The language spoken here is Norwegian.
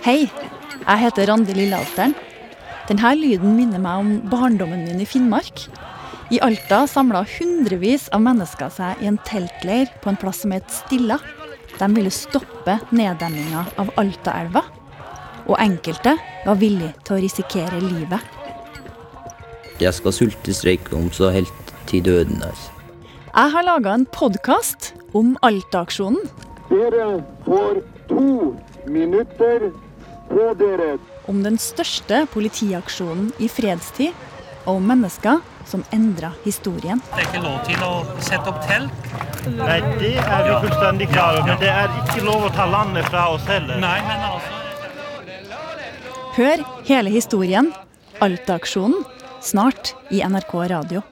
Hei, jeg heter Randi Lillealteren. Denne lyden minner meg om barndommen min i Finnmark. I Alta samla hundrevis av mennesker seg i en teltleir på en plass som het Stilla. De ville stoppe neddemminga av Altaelva. Og enkelte var villige til å risikere livet. Jeg skal sultestreike om så helt til døden. Altså. Jeg har laga en podkast om Alta-aksjonen. Dere får to minutter på dere. Om den største politiaksjonen i fredstid, og om mennesker som endra historien. Det er ikke lov til å sette opp telt. Nei, det er vi fullstendig klar over, men det er ikke lov å ta landet fra oss heller. Nei, men altså Hør hele historien, Alta-aksjonen, snart i NRK Radio.